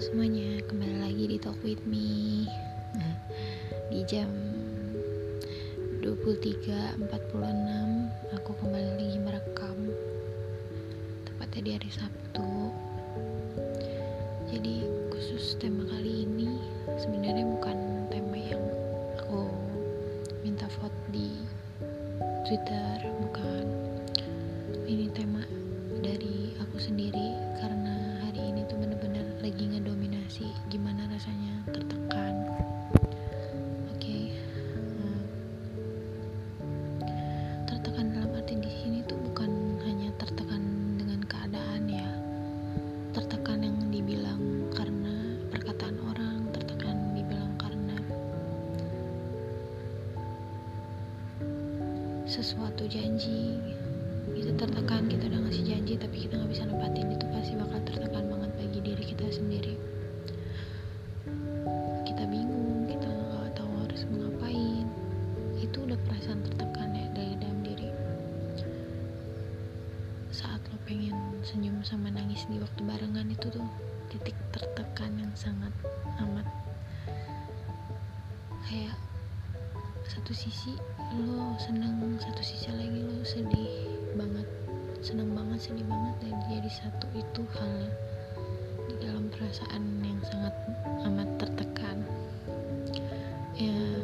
semuanya, kembali lagi di Talk With Me. Di jam 23.46 Aku kembali lagi merekam. Tepatnya di hari Sabtu. Jadi khusus tema kali ini Sebenarnya bukan tema yang aku minta vote di Twitter sesuatu janji. Itu tertekan kita udah ngasih janji tapi kita nggak bisa nempatin itu pasti bakal tertekan banget bagi diri kita sendiri. Kita bingung kita nggak tahu harus ngapain. Itu udah perasaan tertekan ya dari dalam diri. Saat lo pengen senyum sama nangis di waktu barengan itu tuh titik tertekan yang sangat amat. Kayak satu sisi lo seneng satu sisi lagi lo sedih banget. Seneng banget sedih banget dan jadi satu itu hal di dalam perasaan yang sangat amat tertekan. Ya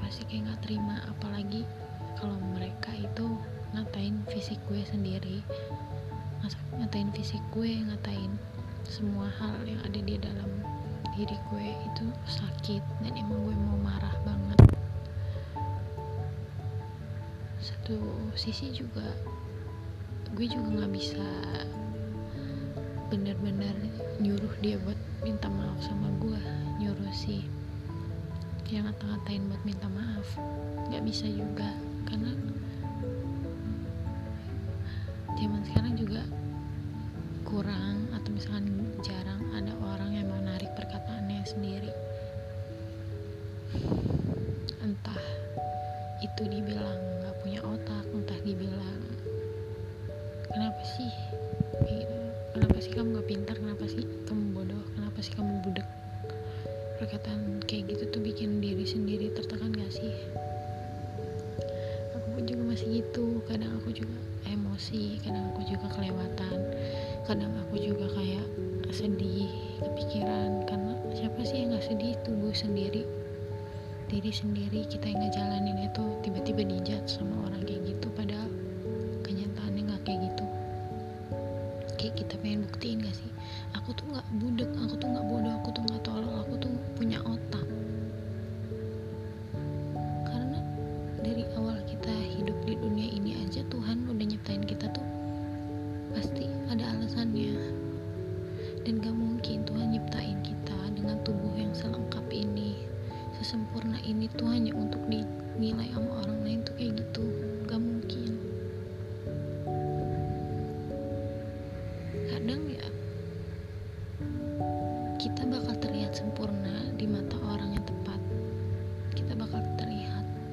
pasti kayak gak terima apalagi kalau mereka itu ngatain fisik gue sendiri. Ngatain fisik gue ngatain semua hal yang ada di dalam diri gue itu sakit dan emang gue mau marah banget. Satu sisi juga gue juga nggak bisa bener-bener nyuruh dia buat minta maaf sama gue nyuruh sih yang ngata-ngatain buat minta maaf. Nggak bisa juga karena zaman sekarang juga kurang atau misalkan jarang ada orang yang menarik perkataannya sendiri kadang aku juga kayak sedih kepikiran karena siapa sih yang gak sedih? Tubuh sendiri diri sendiri kita yang ngejalanin itu tiba-tiba dijat sama orang kayak gitu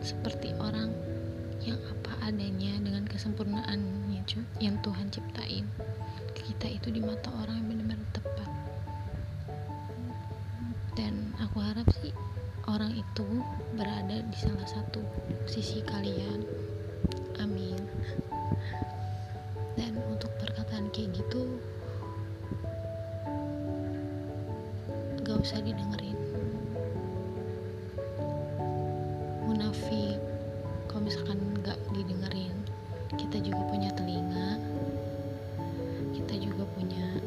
seperti orang yang apa adanya dengan kesempurnaannya yang Tuhan ciptain. Kita itu di mata orang yang benar-benar tepat. Dan aku harap sih orang itu berada di salah satu sisi kalian. Amin. Dan untuk perkataan kayak gitu gak usah didengerin munafik kalau misalkan gak didengerin kita juga punya telinga kita juga punya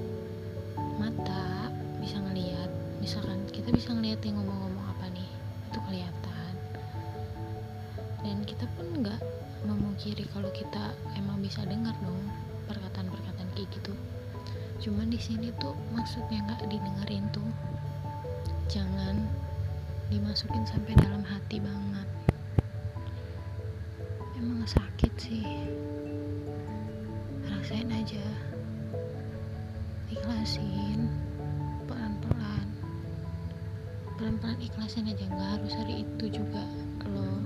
mata bisa ngeliat. Misalkan kita bisa ngeliat yang ngomong-ngomong apa nih itu kelihatan. Dan kita pun nggak memungkiri kalau kita emang bisa dengar dong perkataan-perkataan kayak gitu. Cuman di sini tuh maksudnya nggak didengerin tuh. Jangan dimasukin sampai dalam hati banget emang sakit sih. Rasain aja. Ikhlasin. Pelan-pelan. Pelan-pelan ikhlasin aja. Nggak harus hari itu juga. Lo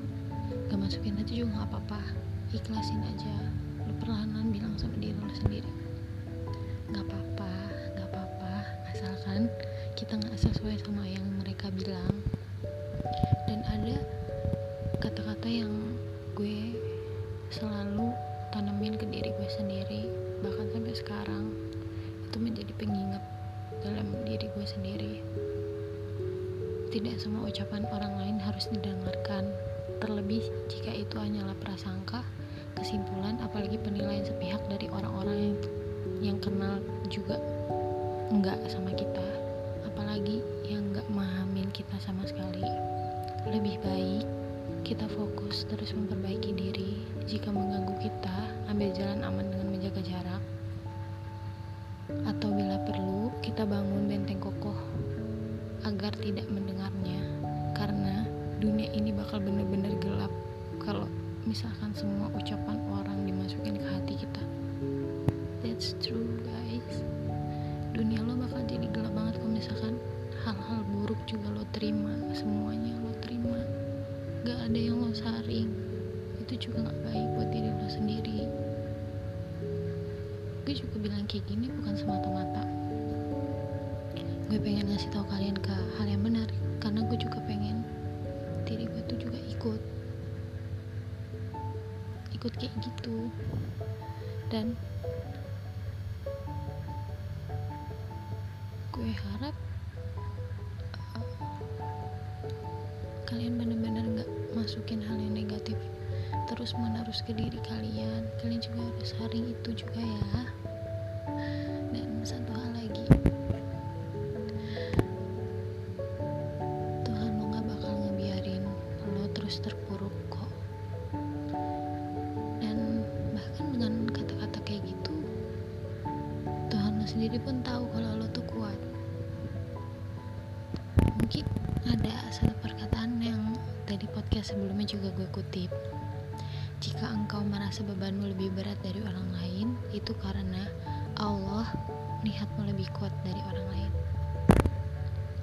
gak masukin aja juga nggak apa-apa. Ikhlasin aja. Lo perlahan bilang sama diri lo sendiri. Nggak apa-apa nggak apa-apa. Asalkan kita nggak sesuai sama yang mereka bilang. Dan ada kata-kata yang gue selalu tanamin ke diri gue sendiri bahkan sampai sekarang itu menjadi pengingat dalam diri gue sendiri. Tidak semua ucapan orang lain harus didengarkan terlebih jika itu hanyalah prasangka kesimpulan apalagi penilaian sepihak dari orang-orang yang yang kenal juga enggak sama kita apalagi yang enggak memahamin kita sama sekali. Lebih baik kita fokus terus memperbaiki diri. Jika mengganggu kita ambil jalan aman dengan menjaga jarak. Atau bila perlu kita bangun benteng kokoh agar tidak mendengarnya. Karena dunia ini bakal bener-bener gelap kalau misalkan semua ucapan orang dimasukin ke hati kita. That's true guys. Dunia lo bakal jadi gelap banget kalau misalkan hal-hal buruk juga lo terima. Semuanya lo terima gak ada yang lo saring. Itu juga gak baik buat diri lo sendiri. Gue juga bilang kayak gini bukan semata-mata. Gue pengen ngasih tahu kalian ke hal yang benar karena gue juga pengen diri gue tuh juga ikut. Ikut kayak gitu. Dan gue harap terus menerus ke diri kalian. Kalian juga harus saring itu juga ya. Dan satu hal lagi. Terus terpuruk kok. Dan bahkan dengan kata-kata kayak gitu Tuhan lo sendiri pun tahu kalau lo tuh kuat. Mungkin ada satu perkataan yang tadi podcast sebelumnya juga gue kutip jika engkau merasa bebanmu lebih berat dari orang lain itu karena Allah lihatmu lebih kuat dari orang lain.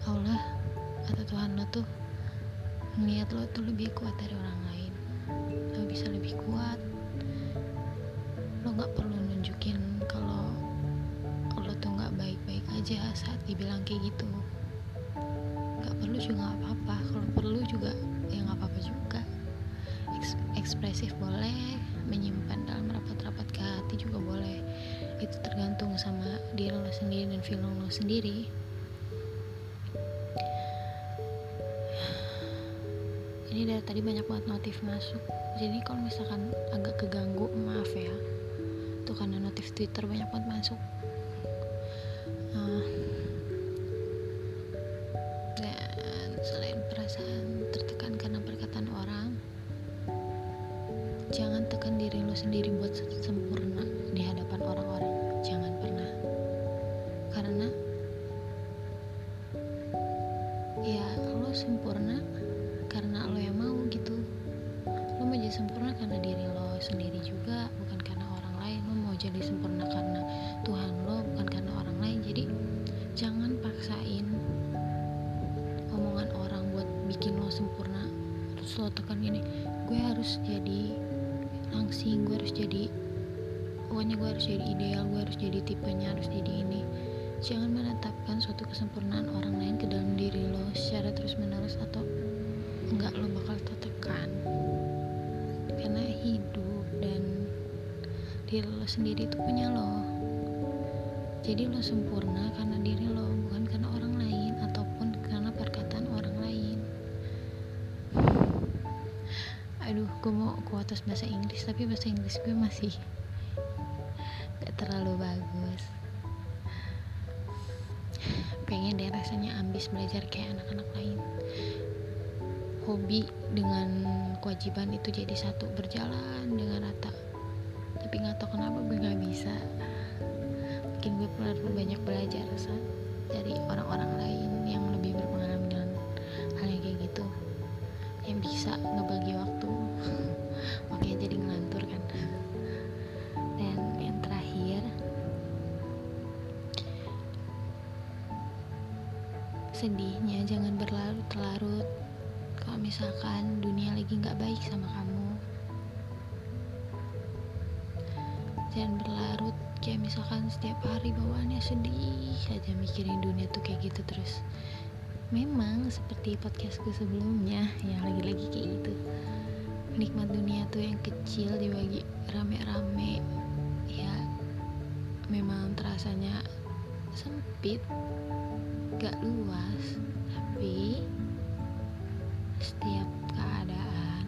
Allah atau Tuhan lo tuh ngeliat lo tuh lebih kuat dari orang lain. Lo bisa lebih kuat. Lo gak perlu nunjukin kalau lo tuh gak baik-baik aja saat dibilang kayak gitu. Gak perlu juga gak apa-apa. Kalau perlu juga ya gak apa-apa juga ekspresif boleh menyimpan dalam rapat-rapat ke hati juga boleh. Itu tergantung sama diri lo sendiri dan film lo sendiri. Ini dari tadi banyak banget notif masuk. Jadi kalau misalkan agak keganggu maaf ya. Itu karena notif twitter banyak banget masuk jangan tekan diri lo sendiri buat sempurna di hadapan orang-orang. Jangan pernah. Karena ya lo sempurna karena lo yang mau gitu. Lo mau jadi sempurna karena diri lo sendiri juga bukan karena orang lain. Lo mau jadi sempurna karena Tuhan lo bukan karena orang lain. Jadi jangan paksain omongan orang buat bikin lo sempurna. Terus lo tekan gini gue harus jadi langsing gue harus jadi pokoknya gue harus jadi ideal gue harus jadi tipenya harus jadi ini. Jangan menetapkan suatu kesempurnaan orang lain ke dalam diri lo secara terus menerus atau nggak lo bakal tertekan karena hidup dan diri lo sendiri itu punya lo. Jadi lo sempurna karena diri lo kuatas bahasa Inggris tapi bahasa Inggris gue masih gak terlalu bagus. Pengen deh rasanya ambis belajar kayak anak-anak lain. Hobi dengan kewajiban itu jadi satu berjalan dengan rata. Tapi nggak tahu kenapa gue nggak bisa. Mungkin gue perlu banyak belajar dari orang-orang lain yang lebih berpengalaman dengan hal yang kayak gitu. Yang bisa ngebagi waktu sedihnya jangan berlarut-larut kalau misalkan dunia lagi nggak baik sama kamu jangan berlarut. Kayak misalkan setiap hari bawaannya sedih aja mikirin dunia tuh kayak gitu terus. Memang seperti podcastku sebelumnya ya lagi-lagi kayak gitu. Nikmat dunia tuh yang kecil dibagi rame-rame. Ya memang terasanya sempit gak luas tapi setiap keadaan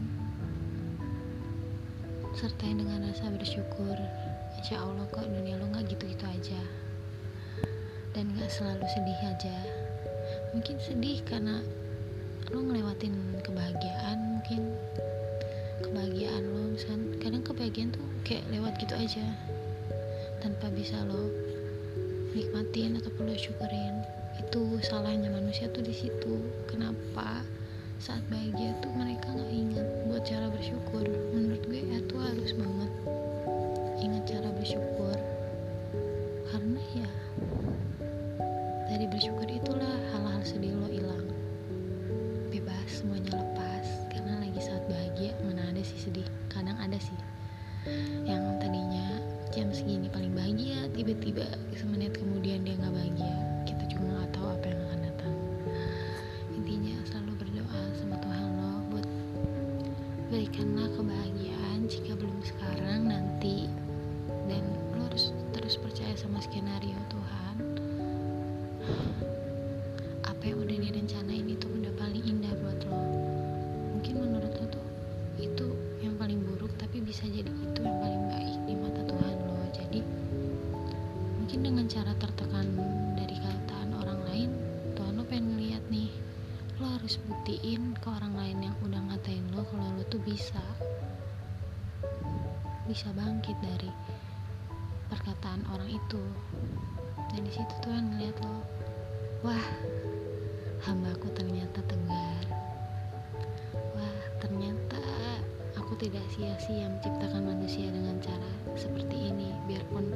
sertai dengan rasa bersyukur insya Allah kok dunia lo gak gitu-gitu aja. Dan gak selalu sedih aja. Mungkin sedih karena lo ngelewatin kebahagiaan mungkin kebahagiaan lo misalkan kadang kebahagiaan tuh kayak lewat gitu aja tanpa bisa lo nikmatin atau lo syukurin itu salahnya manusia tuh di situ. Kenapa saat bahagia tuh mereka nggak ingat buat cara bersyukur? Menurut gue ya tuh harus banget ingat cara bersyukur dari perkataan orang itu. Dan di situ Tuhan ngeliat lo wah hambaku ternyata tegar. Wah ternyata aku tidak sia-sia menciptakan manusia dengan cara seperti ini biarpun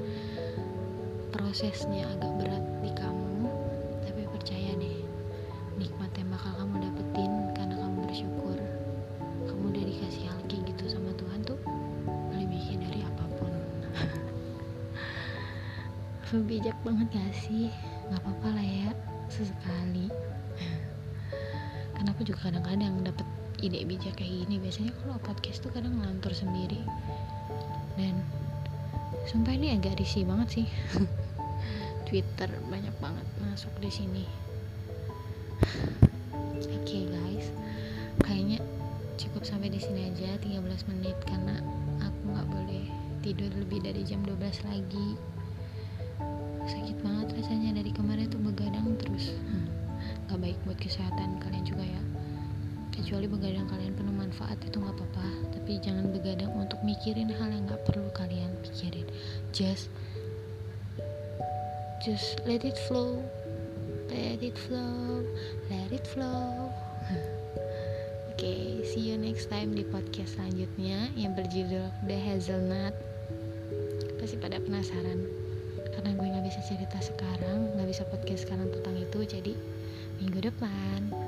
prosesnya agak berat di kamu bijak banget gak sih? Nggak apa-apa lah ya sesekali. Karena aku juga kadang-kadang dapet ide bijak kayak gini. Biasanya kalau podcast tuh kadang ngelantur sendiri. Dan sumpah ini agak risih banget sih. Twitter banyak banget masuk di sini. Oke okay, guys. Kayaknya cukup sampai di sini aja 13 menit karena aku nggak boleh tidur lebih dari jam 12 lagi kesehatan kalian juga ya. Kecuali begadang kalian penuh manfaat itu nggak apa-apa. Tapi jangan begadang untuk mikirin hal yang nggak perlu kalian pikirin. Just just let it flow. Let it flow. Let it flow. Oke okay, see you next time di podcast selanjutnya yang berjudul The Hazelnut. Pasti pada penasaran. Karena gue nggak bisa cerita sekarang nggak bisa podcast sekarang tentang itu jadi minggu depan